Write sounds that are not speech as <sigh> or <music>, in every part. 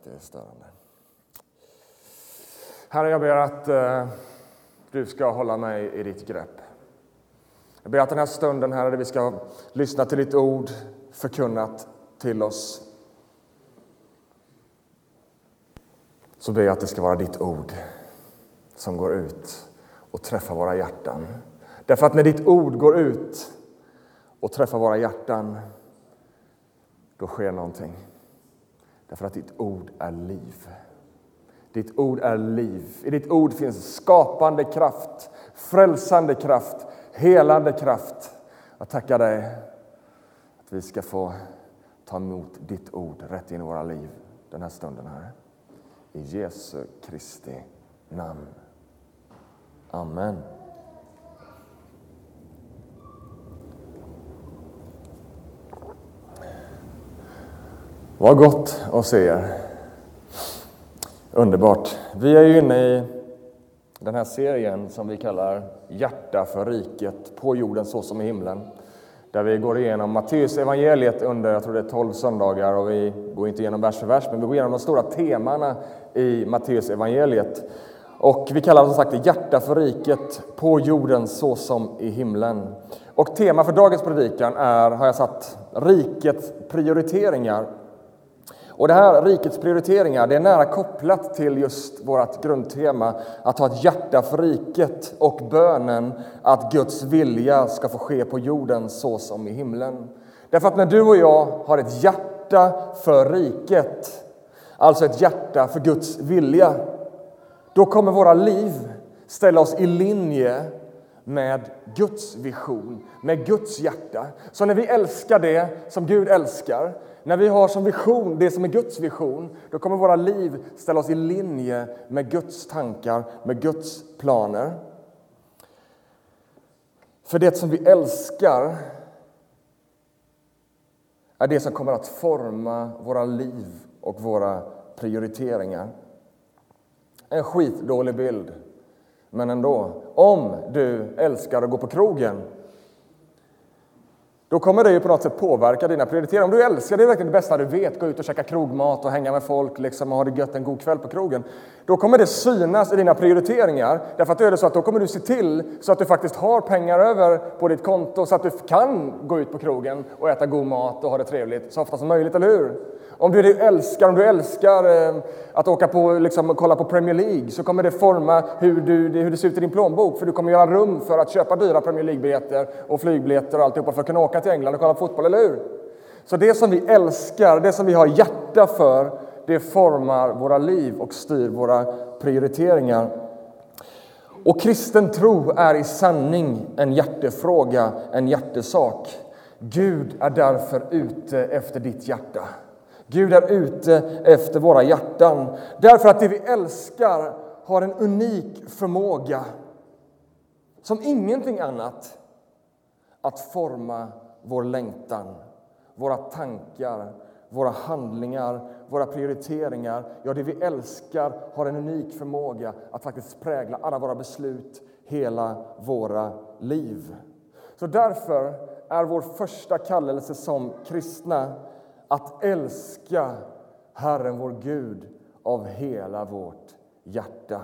att det är störande. Herre, jag ber att eh, du ska hålla mig i ditt grepp. Jag ber att den här stunden, Herre, där vi ska lyssna till ditt ord förkunnat till oss, så ber jag att det ska vara ditt ord som går ut och träffar våra hjärtan. Därför att när ditt ord går ut och träffar våra hjärtan, då sker någonting. Därför att ditt ord är liv. Ditt ord är liv. I ditt ord finns skapande kraft, frälsande kraft, helande kraft. Jag tackar dig att vi ska få ta emot ditt ord rätt in i våra liv den här stunden, Herre. I Jesu Kristi namn. Amen. Vad gott att se er. Underbart. Vi är ju inne i den här serien som vi kallar Hjärta för riket, på jorden så som i himlen. Där vi går igenom Matteus evangeliet under jag tror det är 12 söndagar och vi går inte igenom vers för vers, men vi går igenom de stora temana i Matteus evangeliet. Och vi kallar det som sagt Hjärta för riket, på jorden så som i himlen. Och tema för dagens predikan är, har jag satt, rikets prioriteringar. Och det här rikets prioriteringar det är nära kopplat till just vårt grundtema att ha ett hjärta för riket och bönen att Guds vilja ska få ske på jorden så som i himlen. Därför att när du och jag har ett hjärta för riket, alltså ett hjärta för Guds vilja, då kommer våra liv ställa oss i linje med Guds vision, med Guds hjärta. Så när vi älskar det som Gud älskar, när vi har som vision det som är Guds vision, då kommer våra liv ställa oss i linje med Guds tankar, med Guds planer. För det som vi älskar är det som kommer att forma våra liv och våra prioriteringar. En skitdålig bild, men ändå. Om du älskar att gå på krogen då kommer det ju på något sätt påverka dina prioriteringar. Om du älskar, det är verkligen det bästa du vet, gå ut och käka krogmat och hänga med folk liksom, och ha det gött en god kväll på krogen. Då kommer det synas i dina prioriteringar. Därför att då är det så att då kommer du se till så att du faktiskt har pengar över på ditt konto så att du kan gå ut på krogen och äta god mat och ha det trevligt så ofta som möjligt, eller hur? Om du älskar, om du älskar eh, att åka på, liksom, kolla på Premier League så kommer det forma hur, du, hur det ser ut i din plånbok. För du kommer göra rum för att köpa dyra Premier League-biljetter och flygbiljetter och alltihopa för att kunna åka till England och kolla på fotboll, eller hur? Så det som vi älskar, det som vi har hjärta för, det formar våra liv och styr våra prioriteringar. Och kristen tro är i sanning en hjärtefråga, en hjärtesak. Gud är därför ute efter ditt hjärta. Gud är ute efter våra hjärtan. Därför att det vi älskar har en unik förmåga som ingenting annat att forma vår längtan, våra tankar, våra handlingar, våra prioriteringar. Ja, det vi älskar har en unik förmåga att faktiskt prägla alla våra beslut, hela våra liv. Så därför är vår första kallelse som kristna att älska Herren vår Gud av hela vårt hjärta.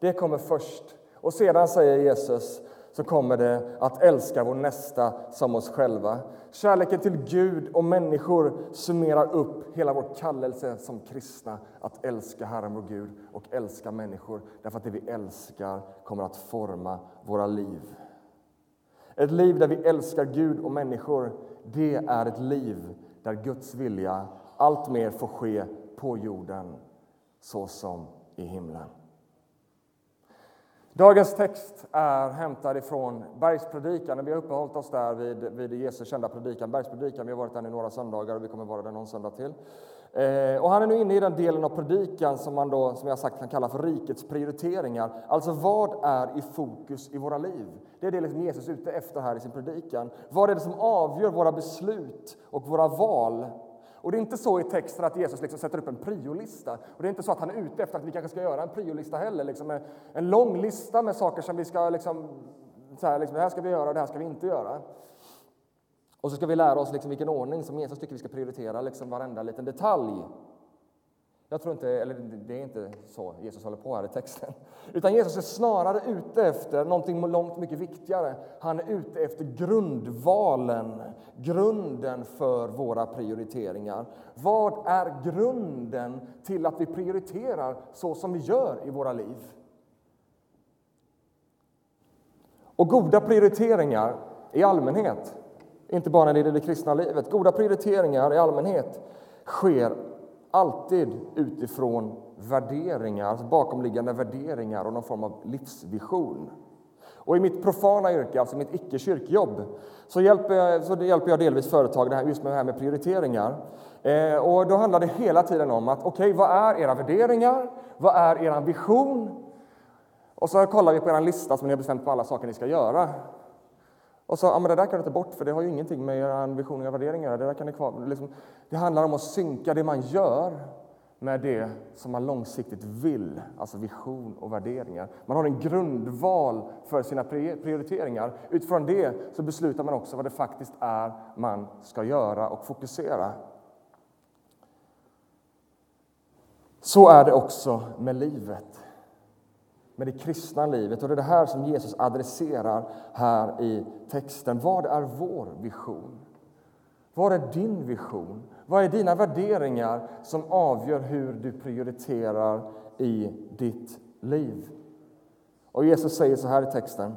Det kommer först. Och sedan säger Jesus så kommer det att älska vår nästa som oss själva. Kärleken till Gud och människor summerar upp hela vår kallelse som kristna att älska Herren vår Gud och älska människor därför att det vi älskar kommer att forma våra liv. Ett liv där vi älskar Gud och människor, det är ett liv där Guds vilja allt mer får ske på jorden så som i himlen. Dagens text är hämtad ifrån Bergspredikan. Vi har uppehållit oss där vid, vid Jesu kända predikan, Bergspredikan. Vi har varit där i några söndagar och vi kommer vara där någon söndag till. Eh, och han är nu inne i den delen av predikan som man då, som jag sagt kan kalla för rikets prioriteringar. Alltså vad är i fokus i våra liv? Det är det liksom Jesus är ute efter här i sin predikan. Vad är det som avgör våra beslut och våra val? Och det är inte så i texten att Jesus liksom sätter upp en priolista. Och det är inte så att han är ute efter att vi kanske ska göra en priolista heller. Liksom en lång lista med saker som vi ska liksom, så här, liksom, det här ska vi göra och det här ska vi inte göra. Och så ska vi lära oss liksom vilken ordning som Jesus tycker vi ska prioritera, liksom varenda liten detalj. Jag tror inte, eller det är inte så Jesus håller på här i texten. Utan Jesus är snarare ute efter någonting långt mycket viktigare. Han är ute efter grundvalen, grunden för våra prioriteringar. Vad är grunden till att vi prioriterar så som vi gör i våra liv? Och goda prioriteringar i allmänhet, inte bara när det gäller det kristna livet, goda prioriteringar i allmänhet sker alltid utifrån värderingar, alltså bakomliggande värderingar och någon form av livsvision. Och I mitt profana yrke, alltså mitt icke-kyrkjobb, så hjälper, jag, så hjälper jag delvis företag just med det här med prioriteringar. Eh, och Då handlar det hela tiden om att okej, okay, vad är era värderingar? Vad är er vision? Och så kollar vi på er lista som ni har bestämt på alla saker ni ska göra. Och så, ja men det där kan du ta bort för det har ju ingenting med era vision och värderingar det där kan ni kvar. Liksom, det handlar om att synka det man gör med det som man långsiktigt vill, alltså vision och värderingar. Man har en grundval för sina prioriteringar. Utifrån det så beslutar man också vad det faktiskt är man ska göra och fokusera. Så är det också med livet med det kristna livet. Och Det är det här som Jesus adresserar här i texten. Vad är vår vision? Vad är din vision? Vad är dina värderingar som avgör hur du prioriterar i ditt liv? Och Jesus säger så här i texten.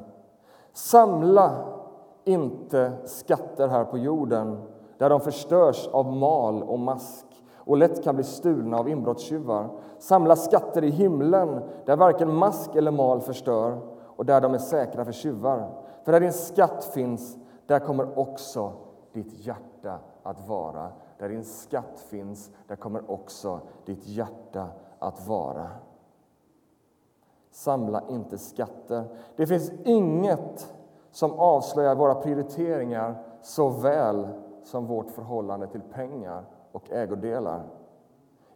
Samla inte skatter här på jorden där de förstörs av mal och mask och lätt kan bli stulna av inbrottstjuvar. Samla skatter i himlen där varken mask eller mal förstör och där de är säkra för tjuvar. För där din skatt finns, där kommer också ditt hjärta att vara. Där din skatt finns, där kommer också ditt hjärta att vara. Samla inte skatter. Det finns inget som avslöjar våra prioriteringar så väl som vårt förhållande till pengar och ägodelar.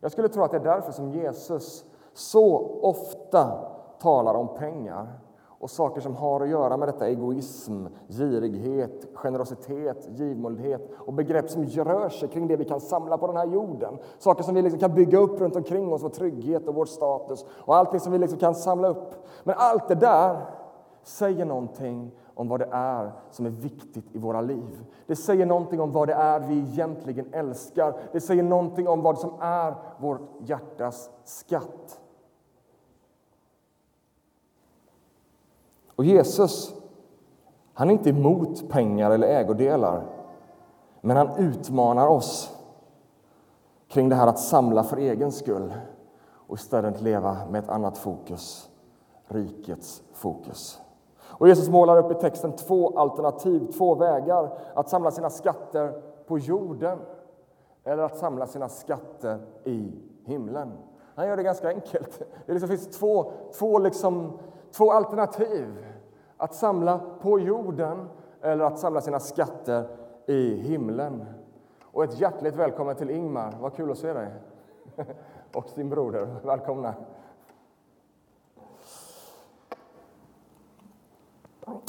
Jag skulle tro att det är därför som Jesus så ofta talar om pengar och saker som har att göra med detta egoism, girighet, generositet, givmildhet och begrepp som rör sig kring det vi kan samla på den här jorden. Saker som vi liksom kan bygga upp runt omkring oss, vår trygghet och vår status och allting som vi liksom kan samla upp. Men allt det där säger någonting om vad det är som är viktigt i våra liv. Det säger någonting om vad det är vi egentligen älskar. Det säger någonting om vad som är vårt hjärtas skatt. Och Jesus, han är inte emot pengar eller ägodelar. Men han utmanar oss kring det här att samla för egen skull och istället leva med ett annat fokus, rikets fokus. Och Jesus målar upp i texten två alternativ, två vägar. Att samla sina skatter på jorden eller att samla sina skatter i himlen. Han gör det ganska enkelt. Det liksom finns två, två, liksom, två alternativ. Att samla på jorden eller att samla sina skatter i himlen. Och ett hjärtligt välkommen till Ingmar. Vad kul att se dig. <laughs> Och din broder. Välkomna.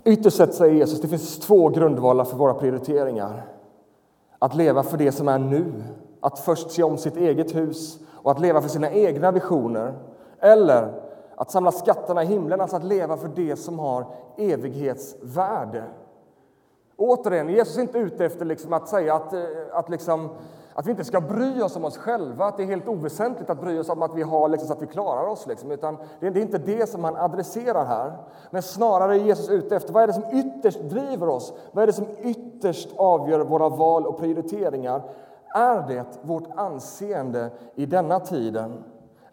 Ytterst sett säger Jesus det finns två grundvalar för våra prioriteringar. Att leva för det som är nu, att först se om sitt eget hus och att leva för sina egna visioner. Eller att samla skatterna i himlen, alltså att leva för det som har evighetsvärde. Återigen, Jesus är inte ute efter liksom att säga att, eh, att liksom att vi inte ska bry oss om oss själva, att det är helt oväsentligt att bry oss om att vi har liksom, så att vi klarar oss. Liksom. Utan det är inte det som han adresserar här. Men snarare är Jesus ute efter vad är det som ytterst driver oss? Vad är det som ytterst avgör våra val och prioriteringar? Är det vårt anseende i denna tiden?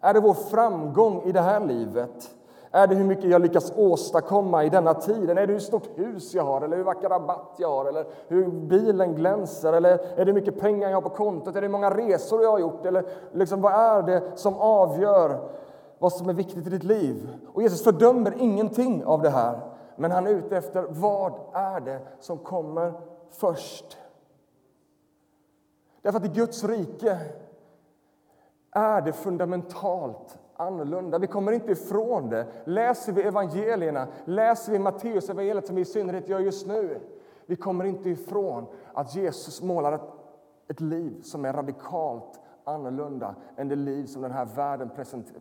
Är det vår framgång i det här livet? Är det hur mycket jag lyckas åstadkomma i denna tiden? Är det hur stort hus jag har, eller hur vacker rabatt jag har, eller hur bilen glänser, eller är det hur mycket pengar jag har på kontot, är det hur många resor jag har gjort, eller liksom, vad är det som avgör vad som är viktigt i ditt liv? Och Jesus fördömer ingenting av det här, men han är ute efter vad är det som kommer först? Därför att i Guds rike är det fundamentalt annorlunda. Vi kommer inte ifrån det. Läser vi evangelierna, läser vi Matteus evangeliet som vi i synnerhet gör just nu, vi kommer inte ifrån att Jesus målar ett, ett liv som är radikalt annorlunda än det liv som den här världen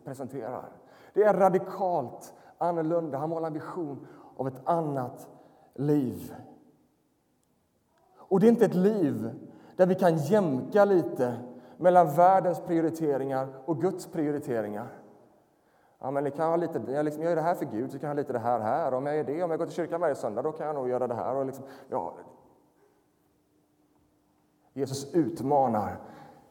presenterar. Det är radikalt annorlunda. Han målar en vision av ett annat liv. Och det är inte ett liv där vi kan jämka lite mellan världens prioriteringar och Guds prioriteringar. Ja, men kan jag, lite, jag, liksom, jag gör det här för Gud, så kan jag lite det här här. Om jag gör det, om jag går till kyrkan varje söndag, då kan jag nog göra det här. Och liksom, ja. Jesus utmanar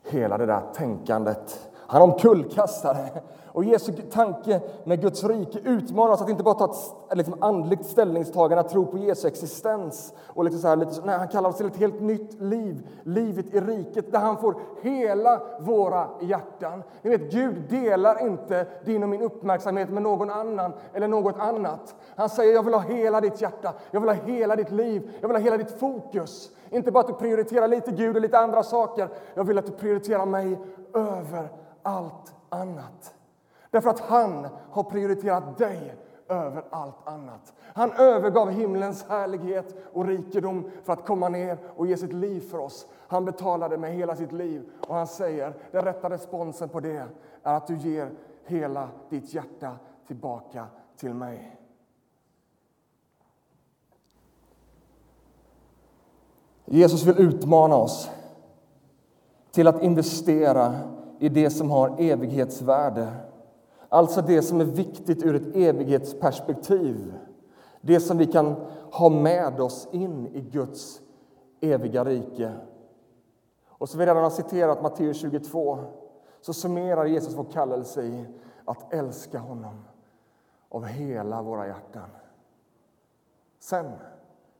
hela det där tänkandet han omkullkastar det. Och Jesu tanke med Guds rike utmanar oss att inte bara ta ett liksom, andligt ställningstagande, att tro på Jesu existens. Och liksom så här, lite, nej, han kallar oss till ett helt nytt liv, livet i riket, där han får hela våra hjärtan. Ni vet, Gud delar inte din och min uppmärksamhet med någon annan eller något annat. Han säger, jag vill ha hela ditt hjärta, jag vill ha hela ditt liv, jag vill ha hela ditt fokus. Inte bara att du prioriterar lite Gud och lite andra saker. Jag vill att du prioriterar mig över allt annat. Därför att han har prioriterat dig över allt annat. Han övergav himlens härlighet och rikedom för att komma ner och ge sitt liv för oss. Han betalade med hela sitt liv och han säger den rätta responsen på det är att du ger hela ditt hjärta tillbaka till mig. Jesus vill utmana oss till att investera i det som har evighetsvärde. Alltså det som är viktigt ur ett evighetsperspektiv. Det som vi kan ha med oss in i Guds eviga rike. Och som vi redan har citerat Matteus 22 så summerar Jesus vår kallelse i att älska honom av hela våra hjärtan. Sen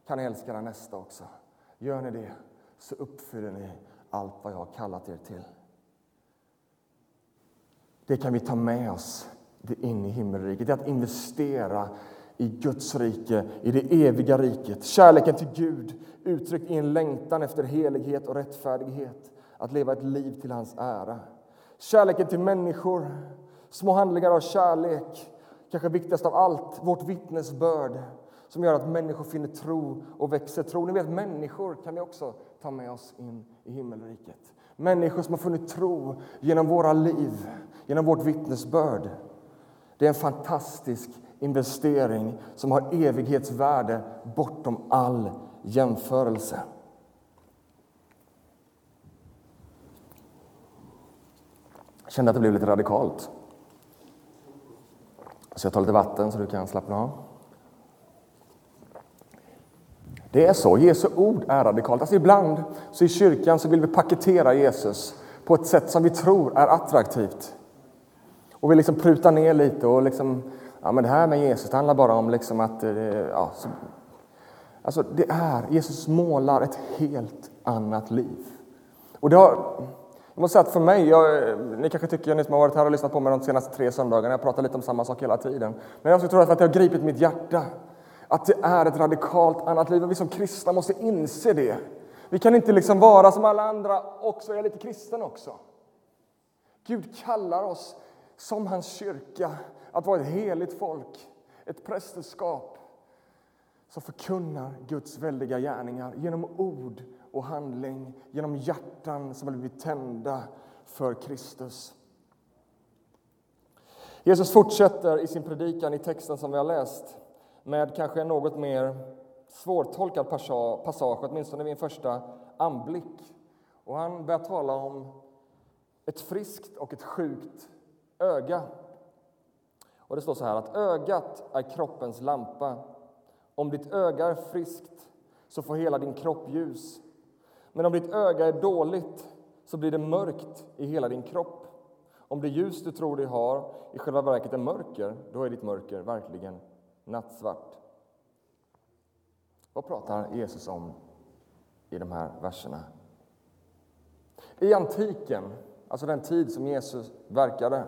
kan ni älska den nästa också. Gör ni det så uppfyller ni allt vad jag har kallat er till. Det kan vi ta med oss in i himmelriket. Det är att investera i Guds rike, i det eviga riket. Kärleken till Gud uttryckt i en längtan efter helighet och rättfärdighet. Att leva ett liv till hans ära. Kärleken till människor, små handlingar av kärlek. Kanske viktigast av allt, vårt vittnesbörd som gör att människor finner tro och växer tro. Ni vet, människor kan vi också ta med oss in i himmelriket. Människor som har funnit tro genom våra liv, genom vårt vittnesbörd. Det är en fantastisk investering som har evighetsvärde bortom all jämförelse. Jag kände att det blev lite radikalt. Så jag tar lite vatten så du kan slappna av. Det är så. Jesu ord är radikalt. Alltså ibland så i kyrkan så vill vi paketera Jesus på ett sätt som vi tror är attraktivt. Och vi liksom prutar ner lite och liksom, ja men det här med Jesus det handlar bara om liksom att, eh, ja, så, alltså det är, Jesus målar ett helt annat liv. Och det har, jag måste säga att för mig, jag, ni kanske tycker, ni som har varit här och lyssnat på mig de senaste tre söndagarna, jag pratar lite om samma sak hela tiden. Men jag tror att det har gripit mitt hjärta. Att det är ett radikalt annat liv och vi som kristna måste inse det. Vi kan inte liksom vara som alla andra också, jag är lite kristen också. Gud kallar oss som hans kyrka att vara ett heligt folk, ett prästerskap som förkunnar Guds väldiga gärningar genom ord och handling, genom hjärtan som har blivit tända för Kristus. Jesus fortsätter i sin predikan i texten som vi har läst med kanske en något mer svårtolkad passage, åtminstone vid en första anblick. Och han börjar tala om ett friskt och ett sjukt öga. Och Det står så här att ögat är kroppens lampa. Om ditt öga är friskt så får hela din kropp ljus. Men om ditt öga är dåligt så blir det mörkt i hela din kropp. Om det ljus du tror dig ha i själva verket är mörker, då är ditt mörker verkligen nattsvart. Vad pratar Jesus om i de här verserna? I antiken, alltså den tid som Jesus verkade,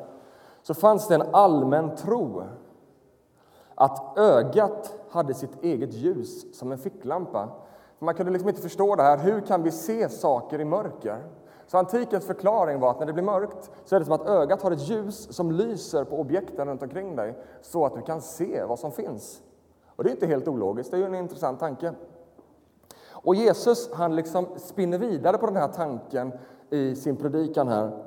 så fanns det en allmän tro att ögat hade sitt eget ljus som en ficklampa. Man kunde liksom inte förstå det här. Hur kan vi se saker i mörker? Så antikens förklaring var att när det blir mörkt så är det som att ögat har ett ljus som lyser på objekten runt omkring dig så att du kan se vad som finns. Och det är inte helt ologiskt, det är ju en intressant tanke. Och Jesus han liksom spinner vidare på den här tanken i sin predikan här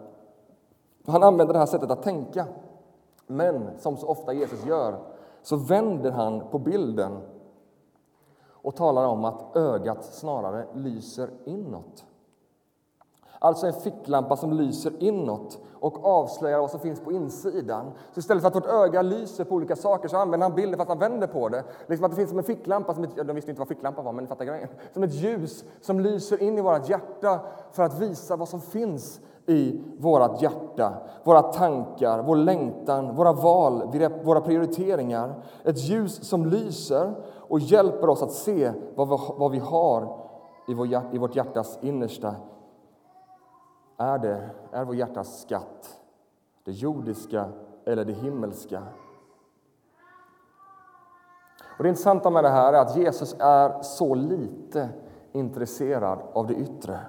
Han använder det här sättet att tänka. Men som så ofta Jesus gör så vänder han på bilden och talar om att ögat snarare lyser inåt. Alltså en ficklampa som lyser inåt och avslöjar vad som finns på insidan. Så istället för att vårt öga lyser på olika saker så använder han bilden för att han vänder på det. Liksom att det finns som en ficklampa, som ett, de visste inte vad ficklampa var, men ni fattar grejen. Som ett ljus som lyser in i vårt hjärta för att visa vad som finns i vårt hjärta, våra tankar, vår längtan, våra val, våra prioriteringar. Ett ljus som lyser och hjälper oss att se vad vi, har i vårt hjärtas innersta är, det, är vår hjärtas skatt det jordiska eller det himmelska? Och Det intressanta med det här är att Jesus är så lite intresserad av det yttre.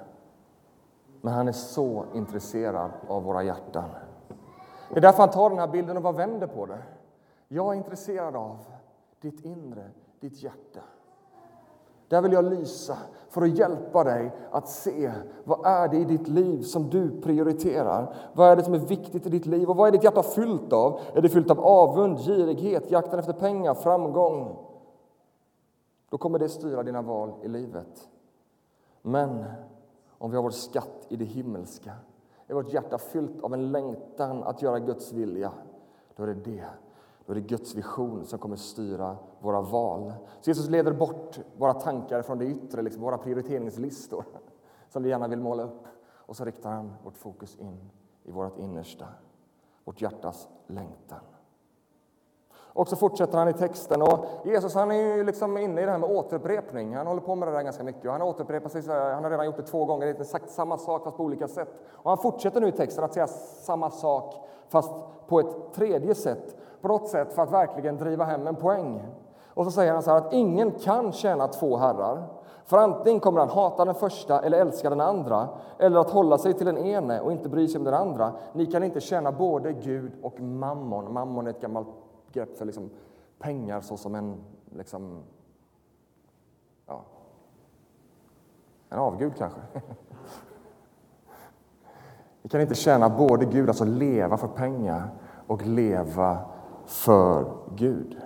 Men han är så intresserad av våra hjärtan. Det är därför han tar den här bilden och bara vänder på det. Jag är intresserad av ditt inre, ditt hjärta. Där vill jag lysa för att hjälpa dig att se vad är det i ditt liv som du prioriterar. Vad är det som är viktigt i ditt liv och vad är ditt hjärta fyllt av? Är det fyllt av avund, girighet, jakten efter pengar, framgång? Då kommer det styra dina val i livet. Men om vi har vår skatt i det himmelska, är vårt hjärta fyllt av en längtan att göra Guds vilja, då är det det då är det Guds vision som kommer styra våra val. Så Jesus leder bort våra tankar från det yttre, liksom våra prioriteringslistor <laughs> som vi gärna vill måla upp. Och så riktar han vårt fokus in i vårt innersta, vårt hjärtas längtan. Och så fortsätter han i texten. Och Jesus han är ju liksom inne i det här med återupprepning. Han håller på med det där ganska mycket. Han, återupprepar sig, han har redan gjort det två gånger, inte sagt samma sak fast på olika sätt. Och han fortsätter nu i texten att säga samma sak fast på ett tredje sätt på något sätt för att verkligen driva hem en poäng. Och så säger han så här att ingen kan tjäna två herrar. För antingen kommer han hata den första eller älska den andra, eller att hålla sig till den ene och inte bry sig om den andra. Ni kan inte tjäna både Gud och mammon. Mammon är ett gammalt begrepp för liksom pengar såsom en, liksom, ja, en avgud kanske. <laughs> Ni kan inte tjäna både Gud, alltså leva för pengar, och leva för Gud.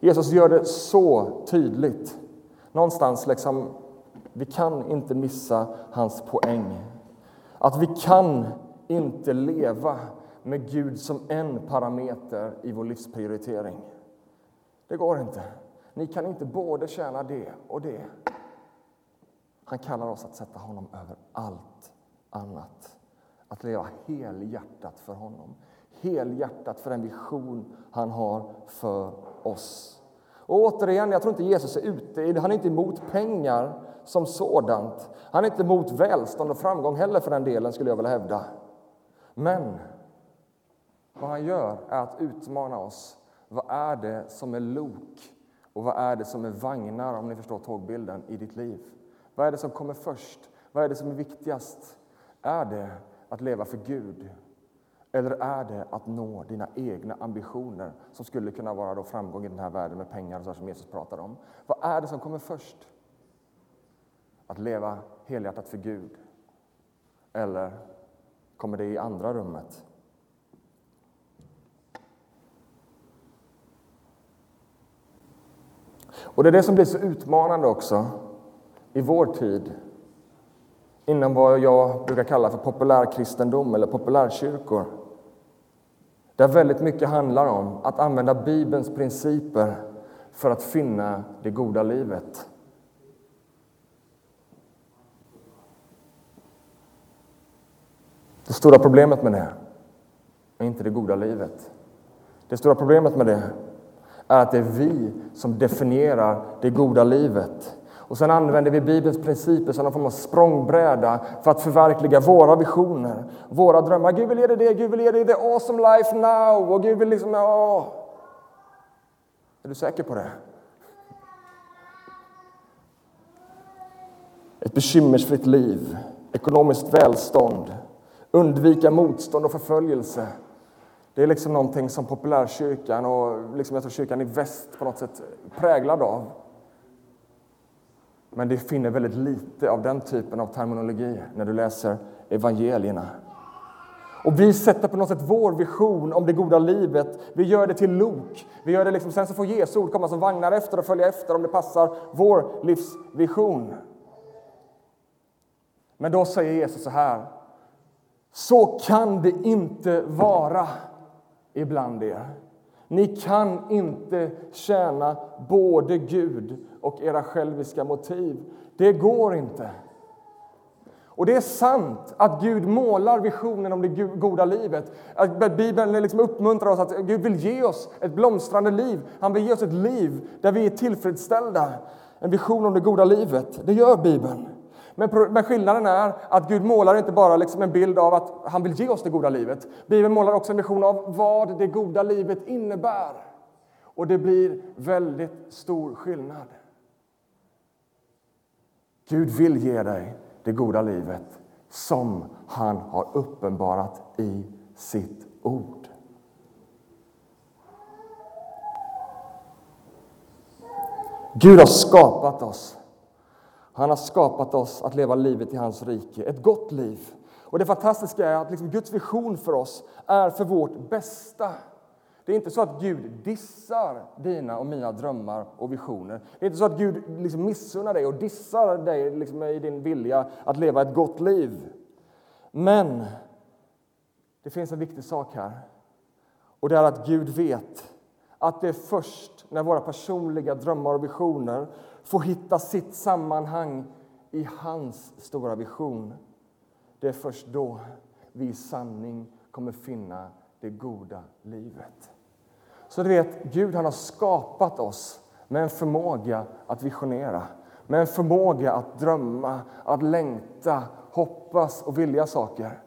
Jesus gör det så tydligt. Någonstans liksom, vi kan inte missa hans poäng. Att vi kan inte leva med Gud som en parameter i vår livsprioritering. Det går inte. Ni kan inte både tjäna det och det. Han kallar oss att sätta honom över allt annat. Att leva helhjärtat för honom helhjärtat för den vision han har för oss. Och återigen, jag tror inte Jesus är ute, han är inte emot pengar som sådant. Han är inte emot välstånd och framgång heller för den delen, skulle jag vilja hävda. Men vad han gör är att utmana oss. Vad är det som är lok och vad är det som är vagnar, om ni förstår tågbilden, i ditt liv? Vad är det som kommer först? Vad är det som är viktigast? Är det att leva för Gud eller är det att nå dina egna ambitioner som skulle kunna vara då framgång i den här världen med pengar och så som Jesus pratar om? Vad är det som kommer först? Att leva helhjärtat för Gud? Eller kommer det i andra rummet? Och Det är det som blir så utmanande också i vår tid inom vad jag brukar kalla för populärkristendom eller populärkyrkor. Där väldigt mycket handlar om att använda Bibelns principer för att finna det goda livet. Det stora problemet med det är inte det goda livet. Det stora problemet med det är att det är vi som definierar det goda livet. Och sen använder vi Bibelns principer som en form av språngbräda för att förverkliga våra visioner, våra drömmar. Gud vill ge dig det, Gud vill ge dig the awesome life now. Och Gud vill liksom, ja. Är du säker på det? Ett bekymmersfritt liv, ekonomiskt välstånd, undvika motstånd och förföljelse. Det är liksom någonting som populärkyrkan och liksom jag tror kyrkan i väst på något sätt präglad av. Men du finner väldigt lite av den typen av terminologi när du läser evangelierna. Och vi sätter på något sätt vår vision om det goda livet. Vi gör det till lok. Vi gör det liksom, sen så får Jesu ord komma som vagnar efter och följa efter om det passar vår livsvision. Men då säger Jesus så här. Så kan det inte vara ibland er. Ni kan inte tjäna både Gud och era själviska motiv. Det går inte. Och det är sant att Gud målar visionen om det goda livet. Att Bibeln liksom uppmuntrar oss att Gud vill ge oss ett blomstrande liv. Han vill ge oss ett liv där vi är tillfredsställda. En vision om det goda livet. Det gör Bibeln. Men, skillnaden är att Gud målar inte bara liksom en bild av att han vill ge oss det goda livet. Bibeln målar också en vision av vad det goda livet innebär. Och det blir väldigt stor skillnad. Gud vill ge dig det goda livet som han har uppenbarat i sitt ord. Gud har skapat oss. Han har skapat oss att leva livet i hans rike, ett gott liv. Och Det fantastiska är att liksom Guds vision för oss är för vårt bästa. Det är inte så att Gud dissar dina och mina drömmar och visioner. Det är inte så att Gud liksom missunnar dig och dissar dig liksom i din vilja att leva ett gott liv. Men det finns en viktig sak här. Och det är att Gud vet att det är först när våra personliga drömmar och visioner få hitta sitt sammanhang i hans stora vision. Det är först då vi i sanning kommer finna det goda livet. Så du vet, Gud han har skapat oss med en förmåga att visionera, med en förmåga att drömma, att längta, hoppas och vilja saker.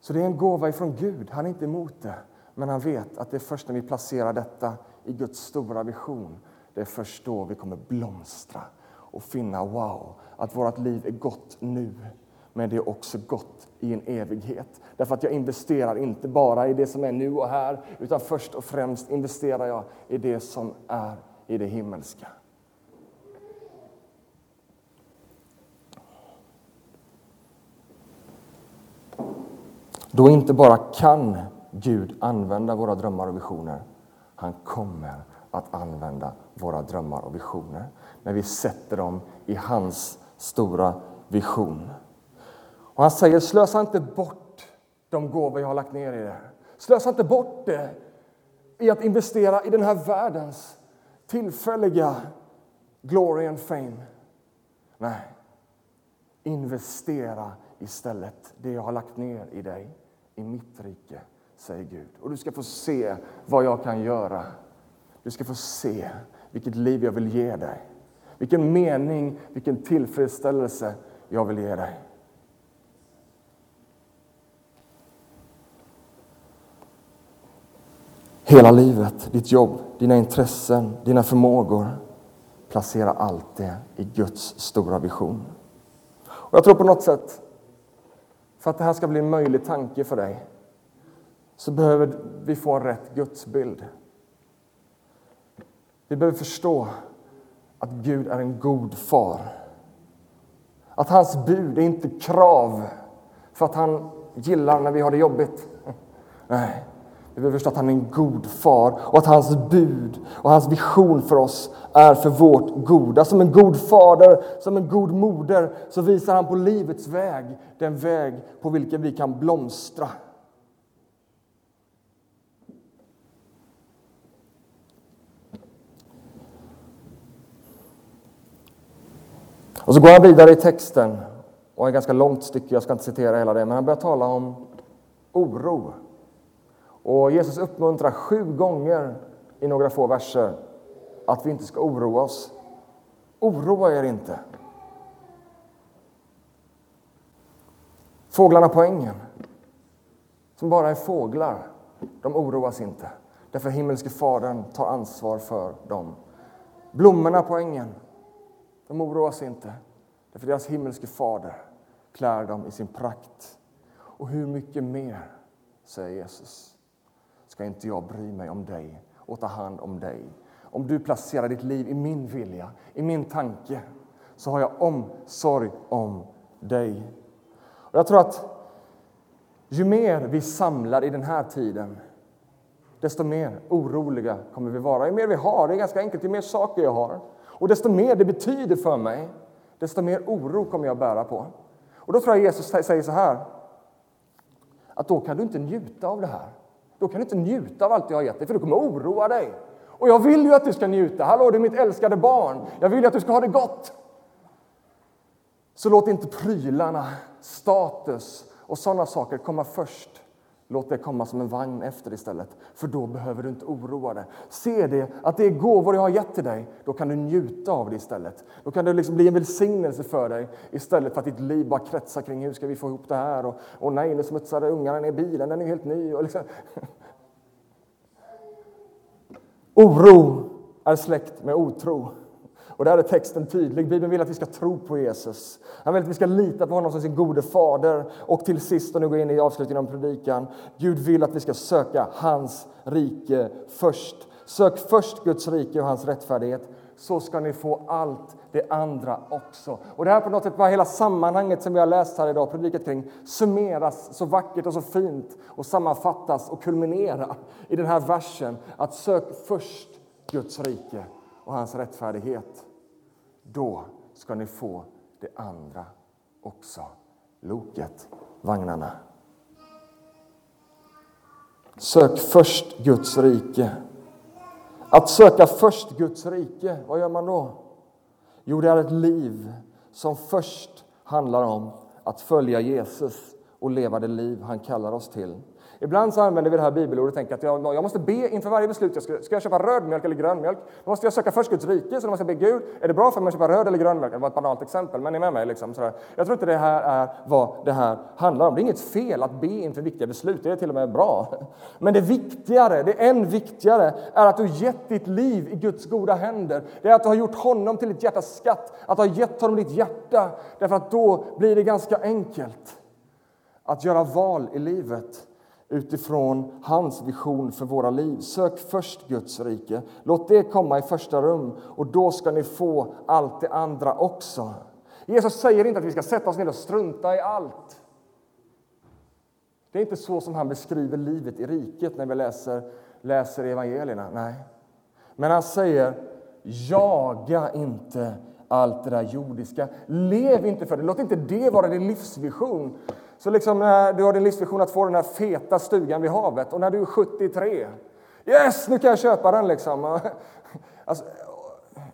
Så det är en gåva ifrån Gud. Han är inte emot det, men han vet att det är först när vi placerar detta i Guds stora vision, det är först då vi kommer blomstra och finna wow, att vårt liv är gott nu men det är också gott i en evighet. Därför att jag investerar inte bara i det som är nu och här, utan först och främst investerar jag i det som är i det himmelska. Då inte bara kan Gud använda våra drömmar och visioner, han kommer att använda våra drömmar och visioner när vi sätter dem i hans stora vision. Och han säger, slösa inte bort de gåvor jag har lagt ner i det. Slösa inte bort det i att investera i den här världens tillfälliga glory and fame. Nej, investera istället det jag har lagt ner i dig, i mitt rike, säger Gud. Och du ska få se vad jag kan göra. Du ska få se vilket liv jag vill ge dig. Vilken mening, vilken tillfredsställelse jag vill ge dig. Hela livet, ditt jobb, dina intressen, dina förmågor. Placera allt det i Guds stora vision. Och jag tror på något sätt, för att det här ska bli en möjlig tanke för dig, så behöver vi få en rätt gudsbild. Vi behöver förstå att Gud är en god far. Att hans bud är inte krav för att han gillar när vi har det jobbigt. <laughs> Nej, vi behöver förstå att han är en god far och att hans bud och hans vision för oss är för vårt goda. Som en god fader, som en god moder, så visar han på livets väg, den väg på vilken vi kan blomstra. Och så går han vidare i texten, och ett ganska långt stycke, jag ska inte citera hela det, men han börjar tala om oro. Och Jesus uppmuntrar sju gånger i några få verser att vi inte ska oroa oss. Oroa er inte. Fåglarna på ängen, som bara är fåglar, de oroas inte. Därför himmelske Fadern tar ansvar för dem. Blommorna på ängen, de oroar sig inte. Därför deras himmelske Fader klär dem i sin prakt. Och hur mycket mer, säger Jesus ska inte jag bry mig om dig och ta hand om dig. Om du placerar ditt liv i min vilja, i min tanke, så har jag omsorg om dig. Och jag tror att Ju mer vi samlar i den här tiden, desto mer oroliga kommer vi vara. Ju mer vi har, det är ganska enkelt, ju mer saker jag har och desto mer det betyder för mig, desto mer oro kommer jag bära på. Och då tror jag Jesus säger så här, att då kan du inte njuta av det här. Då kan du inte njuta av allt jag har gett dig, för du kommer oroa dig. Och jag vill ju att du ska njuta. Hallå, du är mitt älskade barn. Jag vill ju att du ska ha det gott. Så låt inte prylarna, status och sådana saker komma först. Låt det komma som en vagn efter istället, för då behöver du inte oroa dig. Se det, att det är gåvor jag har gett till dig, då kan du njuta av det istället. Då kan det liksom bli en välsignelse för dig istället för att ditt liv bara kretsar kring hur ska vi få ihop det här och, och nej, nu smutsade ungarna ner bilen, den är helt ny. Och liksom. <laughs> Oro är släkt med otro. Och där är texten tydlig. Bibeln vill att vi ska tro på Jesus. Han vill att vi ska lita på honom som sin gode fader. Och till sist, och nu går jag in i avslutningen av predikan. Gud vill att vi ska söka hans rike först. Sök först Guds rike och hans rättfärdighet så ska ni få allt det andra också. Och det här på något sätt var hela sammanhanget som vi har läst här idag, predikat kring, summeras så vackert och så fint och sammanfattas och kulminerar i den här versen att sök först Guds rike och hans rättfärdighet. Då ska ni få det andra också. Loket, vagnarna. Sök först Guds rike. Att söka först Guds rike, vad gör man då? Jo, det är ett liv som först handlar om att följa Jesus och leva det liv han kallar oss till. Ibland så använder vi det här bibelordet och tänker att jag, jag måste be inför varje beslut. Jag ska, ska jag köpa röd mjölk eller grön mjölk? Då måste jag söka först Guds rike, så då måste jag be Gud, är det bra för mig att köpa röd eller grön mjölk? Det var ett banalt exempel, men ni är med mig. Liksom, sådär. Jag tror inte det här är vad det här handlar om. Det är inget fel att be inför viktiga beslut, det är till och med bra. Men det viktigare, det än viktigare, är att du gett ditt liv i Guds goda händer. Det är att du har gjort honom till ditt hjärtas skatt, att du har gett honom ditt hjärta. Därför att då blir det ganska enkelt att göra val i livet utifrån hans vision för våra liv. Sök först Guds rike. Låt det komma i första rum och då ska ni få allt det andra också. Jesus säger inte att vi ska sätta oss ner och strunta i allt. Det är inte så som han beskriver livet i riket när vi läser, läser evangelierna. Nej. Men han säger, jaga inte allt det där jordiska. Lev inte för det. Låt inte det vara din livsvision. Så liksom när du har din livsvision att få den här feta stugan vid havet och när du är 73, yes, nu kan jag köpa den liksom. <laughs> Alltså,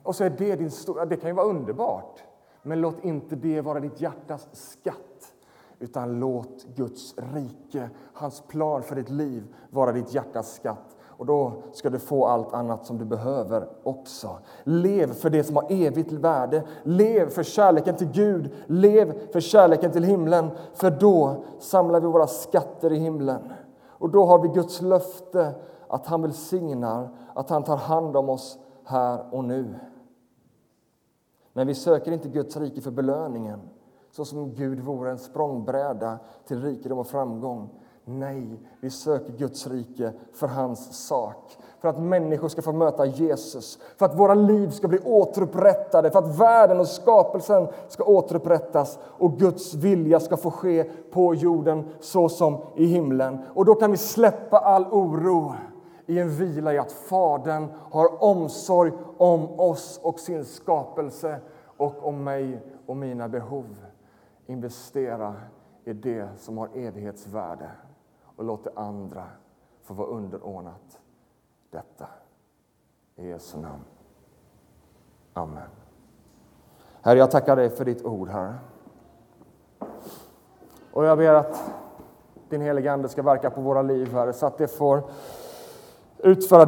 och så är det din stora, det kan ju vara underbart. Men låt inte det vara ditt hjärtas skatt. Utan låt Guds rike, hans plan för ditt liv vara ditt hjärtas skatt. Och då ska du få allt annat som du behöver också. Lev för det som har evigt värde. Lev för kärleken till Gud. Lev för kärleken till himlen. För då samlar vi våra skatter i himlen. Och då har vi Guds löfte att han välsignar, att han tar hand om oss här och nu. Men vi söker inte Guds rike för belöningen så som Gud vore en språngbräda till rikedom och framgång. Nej, vi söker Guds rike för hans sak. För att människor ska få möta Jesus, för att våra liv ska bli återupprättade, för att världen och skapelsen ska återupprättas och Guds vilja ska få ske på jorden så som i himlen. Och då kan vi släppa all oro i en vila i att Fadern har omsorg om oss och sin skapelse och om mig och mina behov. Investera i det som har evighetsvärde och låt det andra få vara underordnat detta. I Jesu namn. Amen. Herre, jag tackar dig för ditt ord, Herre. Och jag ber att din heliga Ande ska verka på våra liv, Herre, så att det får utföra